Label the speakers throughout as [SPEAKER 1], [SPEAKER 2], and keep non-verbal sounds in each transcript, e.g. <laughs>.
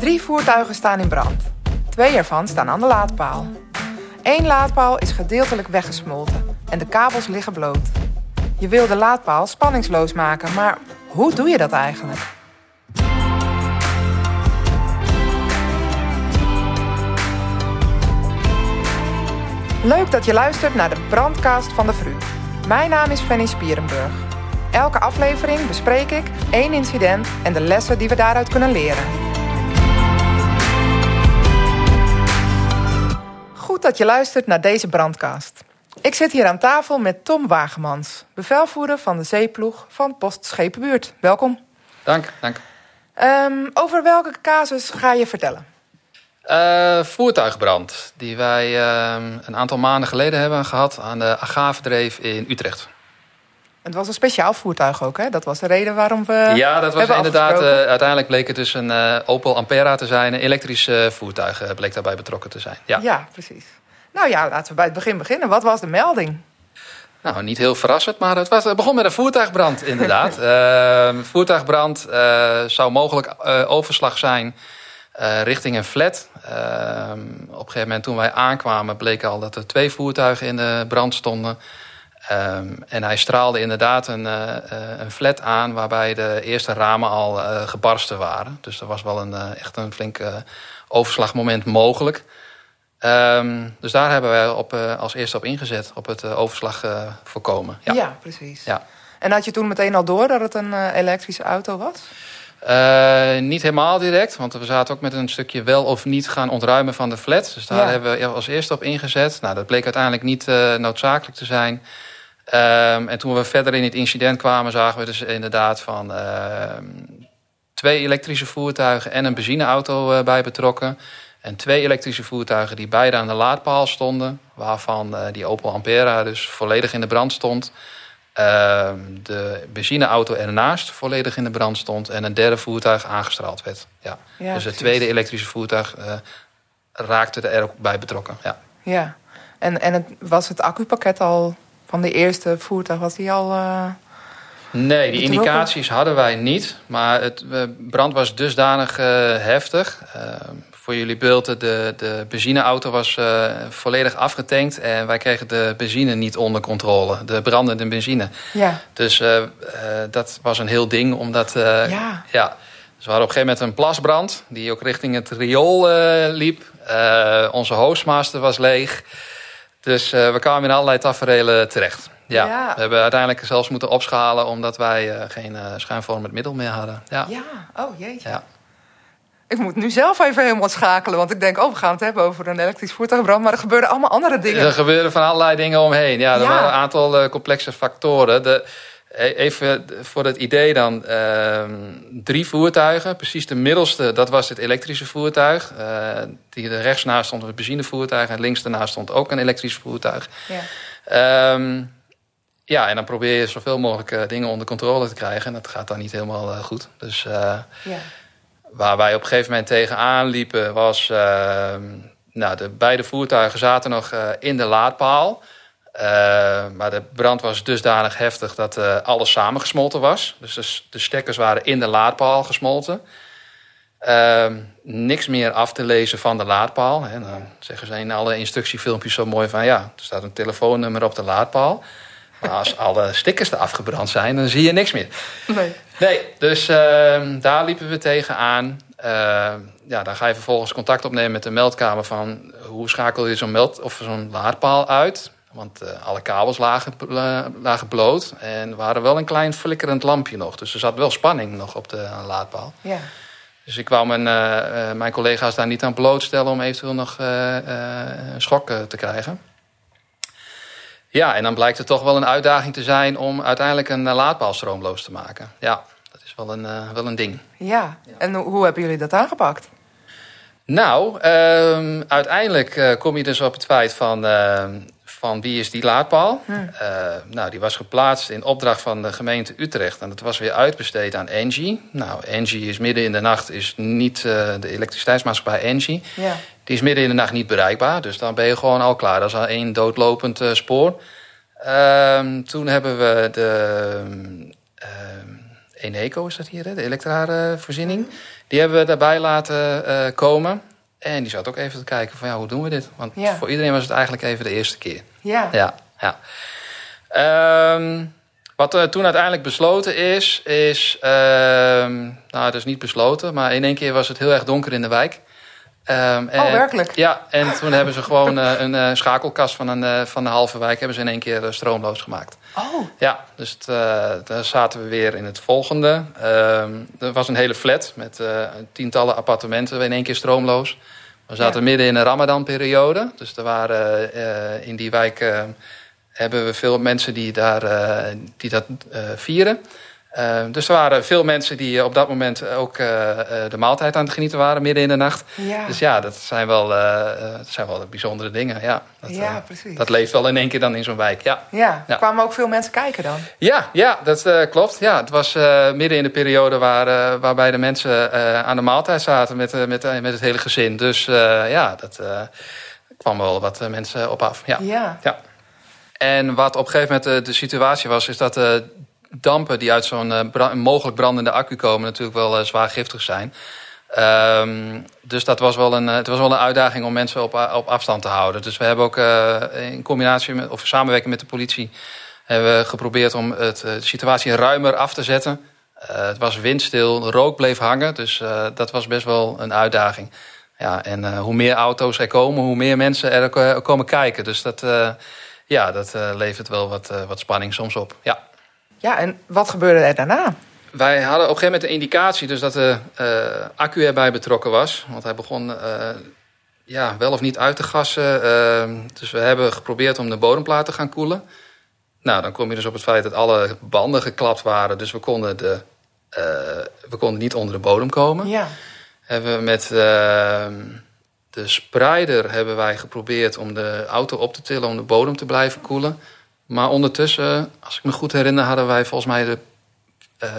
[SPEAKER 1] Drie voertuigen staan in brand. Twee ervan staan aan de laadpaal. Eén laadpaal is gedeeltelijk weggesmolten en de kabels liggen bloot. Je wil de laadpaal spanningsloos maken, maar hoe doe je dat eigenlijk? Leuk dat je luistert naar de brandcast van de VRU. Mijn naam is Fanny Spierenburg. Elke aflevering bespreek ik één incident en de lessen die we daaruit kunnen leren. Goed dat je luistert naar deze brandcast. Ik zit hier aan tafel met Tom Wagemans, bevelvoerder van de zeeploeg van Post Schepenbuurt. Welkom.
[SPEAKER 2] Dank, dank.
[SPEAKER 1] Um, over welke casus ga je vertellen?
[SPEAKER 2] Uh, voertuigbrand, die wij uh, een aantal maanden geleden hebben gehad aan de Agavendreef in Utrecht.
[SPEAKER 1] Het was een speciaal voertuig ook, hè? Dat was de reden waarom we.
[SPEAKER 2] Ja, dat was inderdaad. Uh, uiteindelijk bleek het dus een uh, Opel Ampera te zijn. Een elektrisch uh, voertuig bleek daarbij betrokken te zijn. Ja.
[SPEAKER 1] ja, precies. Nou ja, laten we bij het begin beginnen. Wat was de melding?
[SPEAKER 2] Nou, niet heel verrassend, maar het, was, het begon met een voertuigbrand, <laughs> inderdaad. Voertuigbrand zou mogelijk overslag zijn richting een flat. Op een gegeven moment toen wij aankwamen bleek al dat er twee voertuigen in de brand stonden. Um, en hij straalde inderdaad een, uh, een flat aan waarbij de eerste ramen al uh, gebarsten waren. Dus er was wel een, uh, echt een flink overslagmoment mogelijk. Um, dus daar hebben wij op, als eerste op ingezet, op het overslag voorkomen.
[SPEAKER 1] Ja. ja, precies. Ja. En had je toen meteen al door dat het een elektrische auto was?
[SPEAKER 2] Uh, niet helemaal direct, want we zaten ook met een stukje wel of niet gaan ontruimen van de flat. Dus daar ja. hebben we als eerste op ingezet. Nou, dat bleek uiteindelijk niet uh, noodzakelijk te zijn. Um, en toen we verder in het incident kwamen, zagen we dus inderdaad van uh, twee elektrische voertuigen en een benzineauto uh, bij betrokken. En twee elektrische voertuigen die beide aan de laadpaal stonden, waarvan die Opel Ampera dus volledig in de brand stond. Ehm, de benzineauto ernaast volledig in de brand stond en een derde voertuig aangestraald werd. Ja. ja dus het tweede elektrische voertuig uh, raakte er ook bij betrokken. Ja,
[SPEAKER 1] ja. en, en het, was het accupakket al van de eerste voertuig, was die al... Uh,
[SPEAKER 2] nee, die indicaties hadden wij niet. Maar het uh, brand was dusdanig heftig. Voor jullie beelden, de, de benzineauto was volledig afgetankt... en wij kregen de benzine niet onder controle. De brandende benzine.
[SPEAKER 1] Ja.
[SPEAKER 2] Dus dat was een heel ding, omdat... ja. ja. Dus we hadden op een gegeven moment een plasbrand... die ook richting het riool liep. onze hoostmaster was leeg... Dus we kwamen in allerlei tafereelen terecht. Ja, ja, We hebben uiteindelijk zelfs moeten opschalen omdat wij uh, geen uh, schuimvormend middel meer hadden. Ja,
[SPEAKER 1] ja. oh jeetje. Ja. Ik moet nu zelf even helemaal schakelen, want ik denk, oh, we gaan het hebben over een elektrisch voertuigbrand, maar er gebeuren allemaal andere dingen.
[SPEAKER 2] Er gebeuren van allerlei dingen omheen. Ja, er ja. waren een aantal complexe factoren. De, E, even voor het idee dan. Uh, drie voertuigen. Precies de middelste, dat was het elektrische voertuig. Uh, die rechts naast stond het benzinevoertuig. En links daarnaast stond ook een elektrisch voertuig. Ja. Um, ja, en dan probeer je zoveel mogelijk uh, dingen onder controle te krijgen. En dat gaat dan niet helemaal goed. Dus ja. Waar wij op een gegeven moment tegenaan liepen was... ehm, nou, de beide voertuigen zaten nog in de laadpaal... Uh, maar de brand was dusdanig heftig dat uh, alles samengesmolten was. Dus de, stekkers waren in de laadpaal gesmolten. Uh, niks meer af te lezen van de laadpaal. En dan zeggen ze in alle instructiefilmpjes zo mooi van... ja, er staat een telefoonnummer op de laadpaal. Maar als alle stickers er afgebrand zijn, dan zie je niks meer.
[SPEAKER 1] Nee.
[SPEAKER 2] Nee, dus ehm, daar liepen we tegenaan. Ehm, ja, dan ga je vervolgens contact opnemen met de meldkamer van... hoe schakel je zo'n meld of zo'n laadpaal uit... Want uh, alle kabels lagen, uh, lagen bloot. En we hadden wel een klein flikkerend lampje nog. Dus er zat wel spanning nog op de laadpaal.
[SPEAKER 1] Ja.
[SPEAKER 2] Dus ik wou mijn, mijn collega's daar niet aan blootstellen... om eventueel nog een schok te krijgen. Ja, en dan blijkt het toch wel een uitdaging te zijn... om uiteindelijk een laadpaal stroomloos te maken. Ja, wel een, wel een ding.
[SPEAKER 1] Ja, en hoe hebben jullie dat aangepakt?
[SPEAKER 2] Nou, ehm, uiteindelijk kom je dus op het feit van ehm, van wie is die laadpaal. Hm. Uh, nou, die was geplaatst in opdracht van de gemeente Utrecht. En dat was weer uitbesteed aan Engie. Nou, Engie is midden in de nacht, is niet de elektriciteitsmaatschappij Engie.
[SPEAKER 1] Ja.
[SPEAKER 2] Die is midden in de nacht niet bereikbaar. Dus dan ben je gewoon al klaar. Dat is al één doodlopend spoor. Ehm, toen hebben we de Eneco is dat hier, hè? de elektravoorziening. Die hebben we daarbij laten komen. En die zat ook even te kijken van ja, hoe doen we dit? Want voor iedereen was het eigenlijk even de eerste keer.
[SPEAKER 1] Ja.
[SPEAKER 2] Ja, ja. Ehm, wat er toen uiteindelijk besloten is, is... Ehm, nou, dat is niet besloten, maar in één keer was het heel erg donker in de wijk.
[SPEAKER 1] Um, en, oh, werkelijk?
[SPEAKER 2] Ja, en toen hebben ze gewoon uh, een uh, schakelkast van, een, uh, van de halve wijk... hebben ze in één keer stroomloos gemaakt.
[SPEAKER 1] Oh.
[SPEAKER 2] Ja, dus daar zaten we weer in het volgende. er was een hele flat met tientallen appartementen in één keer stroomloos. We zaten midden in een ramadanperiode. Dus er waren in die wijk hebben we veel mensen die, daar, die dat vieren. Uh, dus er waren veel mensen die op dat moment ook de maaltijd aan het genieten waren, midden in de nacht.
[SPEAKER 1] Ja.
[SPEAKER 2] Dus ja, dat zijn wel, dat zijn wel bijzondere dingen. Ja, dat,
[SPEAKER 1] ja, precies.
[SPEAKER 2] dat leeft wel in één keer dan in zo'n wijk. Ja.
[SPEAKER 1] Ja. ja. kwamen ook veel mensen kijken dan?
[SPEAKER 2] Ja, ja dat klopt. Ja, het was midden in de periode waar, waarbij de mensen aan de maaltijd zaten met, met, met het hele gezin. Dus ja, dat kwam wel wat mensen op af. Ja.
[SPEAKER 1] ja.
[SPEAKER 2] En wat op een gegeven moment de, situatie was, is dat dampen die uit zo'n uh, mogelijk brandende accu komen, natuurlijk wel uh, zwaar giftig zijn. Um, dus dat was wel een, het was wel een uitdaging om mensen op, op afstand te houden. Dus we hebben ook in combinatie met, of samenwerking met de politie hebben we geprobeerd om het, de situatie ruimer af te zetten. het was windstil, rook bleef hangen, dus dat was best wel een uitdaging. Ja, en hoe meer auto's er komen, hoe meer mensen er komen kijken. Dus dat ja, dat levert wel wat, wat spanning soms op. Ja.
[SPEAKER 1] Ja, en wat gebeurde er daarna?
[SPEAKER 2] Wij hadden op een gegeven moment de indicatie dus dat de uh, accu erbij betrokken was. Want hij begon ja, wel of niet uit te gassen. Ehm, dus we hebben geprobeerd om de bodemplaat te gaan koelen. Nou, dan kom je dus op het feit dat alle banden geklapt waren. Dus we konden, de, we konden niet onder de bodem komen.
[SPEAKER 1] Ja.
[SPEAKER 2] Hebben we met de sprider hebben wij geprobeerd om de auto op te tillen om de bodem te blijven koelen. Maar ondertussen, als ik me goed herinner, hadden wij volgens mij de, uh,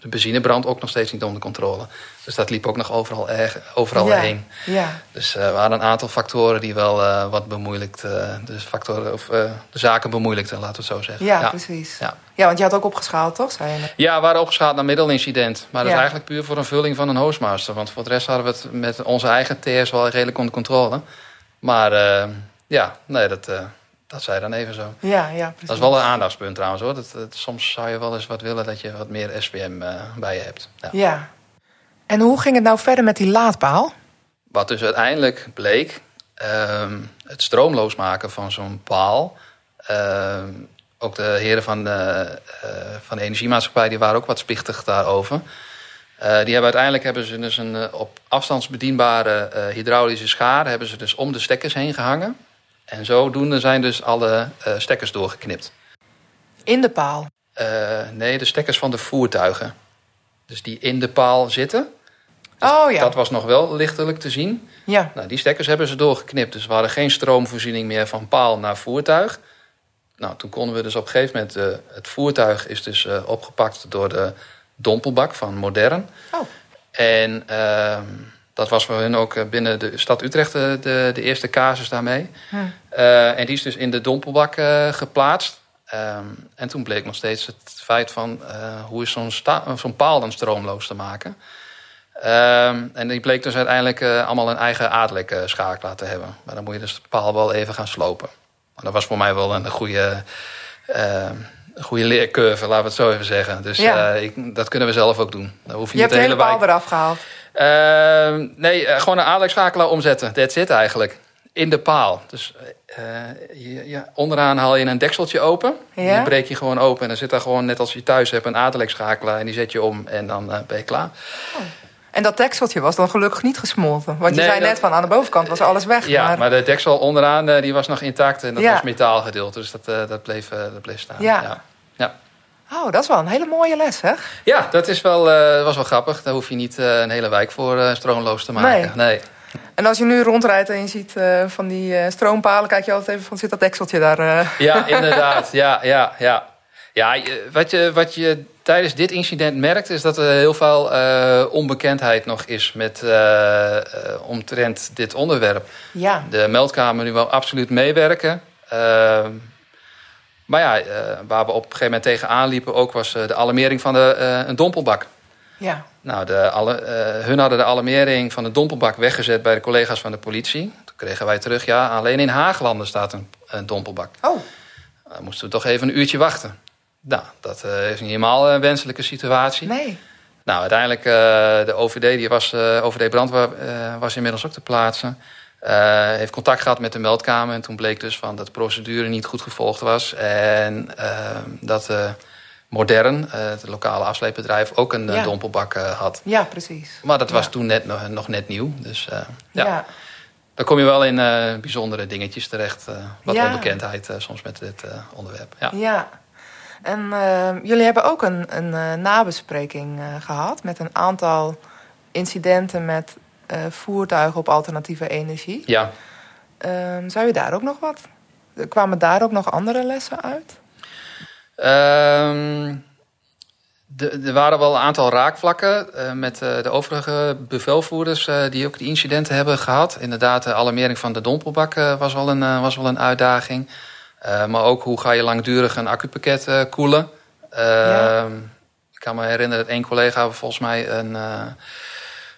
[SPEAKER 2] de benzinebrand ook nog steeds niet onder controle. Dus dat liep ook nog overal, erg, overal
[SPEAKER 1] ja,
[SPEAKER 2] heen.
[SPEAKER 1] Ja.
[SPEAKER 2] Dus uh, we hadden een aantal factoren die wel uh, wat bemoeilijkt, de, factoren, of, de zaken bemoeilijkten, laten we het zo zeggen.
[SPEAKER 1] Ja, precies. Ja. ja, want je had ook opgeschaald, toch? Zei je
[SPEAKER 2] ja, we waren opgeschaald naar middelincident. Maar dat is eigenlijk puur voor een vulling van een hostmaster. Want voor de rest hadden we het met onze eigen TS wel redelijk onder controle. Maar ja, nee, dat, dat zei dan even zo.
[SPEAKER 1] Ja, ja, precies.
[SPEAKER 2] Dat is wel een aandachtspunt trouwens hoor. Dat, dat, soms zou je wel eens wat willen dat je wat meer SPM bij je hebt.
[SPEAKER 1] Ja. ja. En hoe ging het nou verder met die laadpaal?
[SPEAKER 2] Wat dus uiteindelijk bleek, ehm, het stroomloos maken van zo'n paal. Ehm, ook de heren van de, uh, van de energiemaatschappij die waren ook wat spichtig daarover. Uh, die hebben uiteindelijk hebben ze dus een uh, op afstandsbedienbare hydraulische schaar hebben ze dus om de stekkers heen gehangen. En zodoende zijn dus alle stekkers doorgeknipt.
[SPEAKER 1] In de paal?
[SPEAKER 2] nee, de stekkers van de voertuigen. Dus die in de paal zitten.
[SPEAKER 1] Dus oh ja.
[SPEAKER 2] Dat was nog wel lichtelijk te zien.
[SPEAKER 1] Ja.
[SPEAKER 2] Nou, die stekkers hebben ze doorgeknipt. Dus we hadden geen stroomvoorziening meer van paal naar voertuig. Nou, toen konden we dus op een gegeven moment... Uh, het voertuig is dus opgepakt door de dompelbak van Modern.
[SPEAKER 1] Oh.
[SPEAKER 2] En uh, dat was voor hen ook binnen de stad Utrecht de, de, de eerste casus daarmee.
[SPEAKER 1] Hm.
[SPEAKER 2] en die is dus in de dompelbak geplaatst. Um, en toen bleek nog steeds het feit van uh, hoe is zo'n zo'n paal dan stroomloos te maken. Um, en die bleek dus uiteindelijk allemaal een eigen aardelijk uh, schakelaar te hebben. Maar dan moet je dus de paal wel even gaan slopen. Maar dat was voor mij wel een goede, ehm, een goede leercurve, laten we het zo even zeggen. Dus
[SPEAKER 1] ja.
[SPEAKER 2] ik, dat kunnen we zelf ook doen. Dan hoef
[SPEAKER 1] je, je hebt de hele paal eraf gehaald?
[SPEAKER 2] Nee, gewoon een aardelijk schakelaar omzetten. That's it eigenlijk in de paal. Dus uh, je, onderaan haal je een dekseltje open.
[SPEAKER 1] Ja?
[SPEAKER 2] Die breek je gewoon open. En dan zit daar gewoon, net als je thuis hebt, een aderlekschakelaar. En die zet je om en dan uh, ben je klaar.
[SPEAKER 1] Oh. En dat dekseltje was dan gelukkig niet gesmolten. Want je zei net van aan de bovenkant was alles weg.
[SPEAKER 2] Ja,
[SPEAKER 1] maar,
[SPEAKER 2] maar de deksel onderaan die was nog intact. En dat ja. was metaalgedeelte. Dus dat, dat, bleef, dat bleef staan.
[SPEAKER 1] Ja. Oh, dat is wel een hele mooie les, hè?
[SPEAKER 2] Ja, dat is wel, was wel grappig. Daar hoef je niet een hele wijk voor stroomloos te maken.
[SPEAKER 1] Nee.
[SPEAKER 2] nee.
[SPEAKER 1] En als je nu rondrijdt en je ziet van die stroompalen, kijk je altijd even van zit dat dekseltje daar.
[SPEAKER 2] Ja, <laughs> inderdaad. Ja, ja, ja. Ja, wat je, wat je tijdens dit incident merkt, is dat er heel veel onbekendheid nog is met omtrent dit onderwerp.
[SPEAKER 1] Ja.
[SPEAKER 2] De meldkamer nu wel absoluut meewerken. Maar ja, waar we op een gegeven moment tegenaan liepen ook was de alarmering van de, een dompelbak.
[SPEAKER 1] Ja.
[SPEAKER 2] Nou, de, alle, hun hadden de alarmering van de dompelbak weggezet bij de collega's van de politie. Toen kregen wij terug, ja, alleen in Haaglanden staat een, een dompelbak.
[SPEAKER 1] Oh.
[SPEAKER 2] Dan moesten we toch even een uurtje wachten. Nou, dat is niet helemaal een wenselijke situatie.
[SPEAKER 1] Nee.
[SPEAKER 2] Nou, uiteindelijk, uh, de OVD, die was, OVD Brandweer, uh, was inmiddels ook te plaatsen. Heeft contact gehad met de meldkamer. En toen bleek dus van dat de procedure niet goed gevolgd was. En dat Modern, het lokale afsleepbedrijf, ook een ja. dompelbak had.
[SPEAKER 1] Ja, precies.
[SPEAKER 2] Maar dat was
[SPEAKER 1] ja.
[SPEAKER 2] toen net, nog, nog net nieuw. Dus ja.
[SPEAKER 1] ja.
[SPEAKER 2] Dan kom je wel in bijzondere dingetjes terecht. wat onbekendheid soms met dit onderwerp. Ja.
[SPEAKER 1] ja. En uh, jullie hebben ook een, een uh, nabespreking uh, gehad met een aantal incidenten met voertuigen op alternatieve energie.
[SPEAKER 2] Ja.
[SPEAKER 1] Ehm, zou je daar ook nog wat? Kwamen daar ook nog andere lessen uit?
[SPEAKER 2] Um, er waren wel een aantal raakvlakken met de overige bevelvoerders die ook die incidenten hebben gehad. Inderdaad, de alarmering van de dompelbak was, wel een, was wel een uitdaging. Maar ook hoe ga je langdurig een accupakket koelen. Ja. Ik kan me herinneren dat één collega volgens mij een,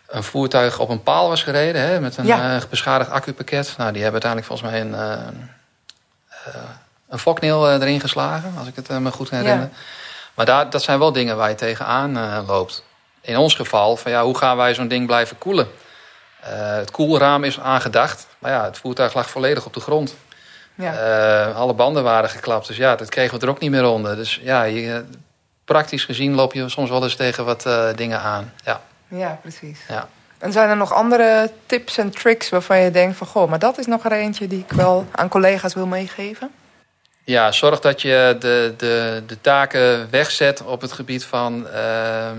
[SPEAKER 2] een voertuig op een paal was gereden. Hè, met een ja. beschadigd accupakket. Nou, die hebben uiteindelijk volgens mij een, een fokneel erin geslagen. Als ik het me goed herinner. Ja. Maar daar, dat zijn wel dingen waar je tegenaan loopt. In ons geval, van ja, hoe gaan wij zo'n ding blijven koelen? het koelraam is aangedacht. Maar ja, het voertuig lag volledig op de grond. Ja. Uh, alle banden waren geklapt. Dus ja, dat kregen we er ook niet meer onder. Dus ja, je, praktisch gezien loop je soms wel eens tegen wat uh, dingen aan. Ja,
[SPEAKER 1] ja precies.
[SPEAKER 2] Ja.
[SPEAKER 1] En zijn er nog andere tips en tricks waarvan je denkt van... goh, maar dat is nog er eentje die ik wel aan collega's wil meegeven?
[SPEAKER 2] Ja, zorg dat je de, de, de taken wegzet op het gebied van uh,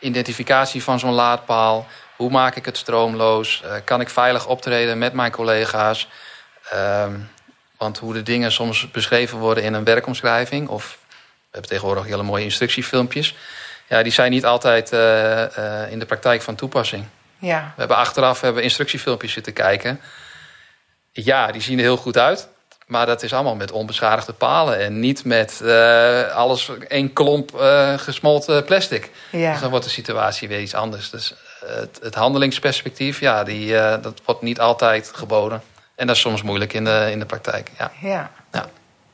[SPEAKER 2] identificatie van zo'n laadpaal. Hoe maak ik het stroomloos? Uh, kan ik veilig optreden met mijn collega's? Um, want hoe de dingen soms beschreven worden in een werkomschrijving... of we hebben tegenwoordig hele mooie instructiefilmpjes... ja, die zijn niet altijd uh, uh, in de praktijk van toepassing.
[SPEAKER 1] Ja.
[SPEAKER 2] We hebben achteraf hebben we instructiefilmpjes zitten kijken. Ja, die zien er heel goed uit. Maar dat is allemaal met onbeschadigde palen... en niet met uh, alles één klomp gesmolten plastic.
[SPEAKER 1] Ja.
[SPEAKER 2] Dus dan wordt de situatie weer iets anders. Dus het, het handelingsperspectief, ja, die, dat wordt niet altijd geboden. En dat is soms moeilijk in de, in de praktijk. Ja.
[SPEAKER 1] Ja.
[SPEAKER 2] ja.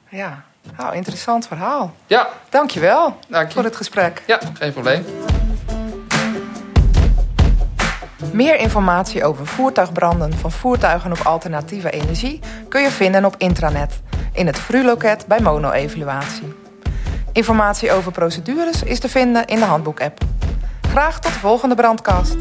[SPEAKER 1] ja. Nou, interessant verhaal.
[SPEAKER 2] Ja.
[SPEAKER 1] Dankjewel
[SPEAKER 2] Dank je.
[SPEAKER 1] voor het gesprek.
[SPEAKER 2] Ja, geen probleem.
[SPEAKER 1] Meer informatie over voertuigbranden van voertuigen op alternatieve energie kun je vinden op intranet in het VRU-loket bij Mono-evaluatie. Informatie over procedures is te vinden in de handboek-app. Graag tot de volgende brandkast.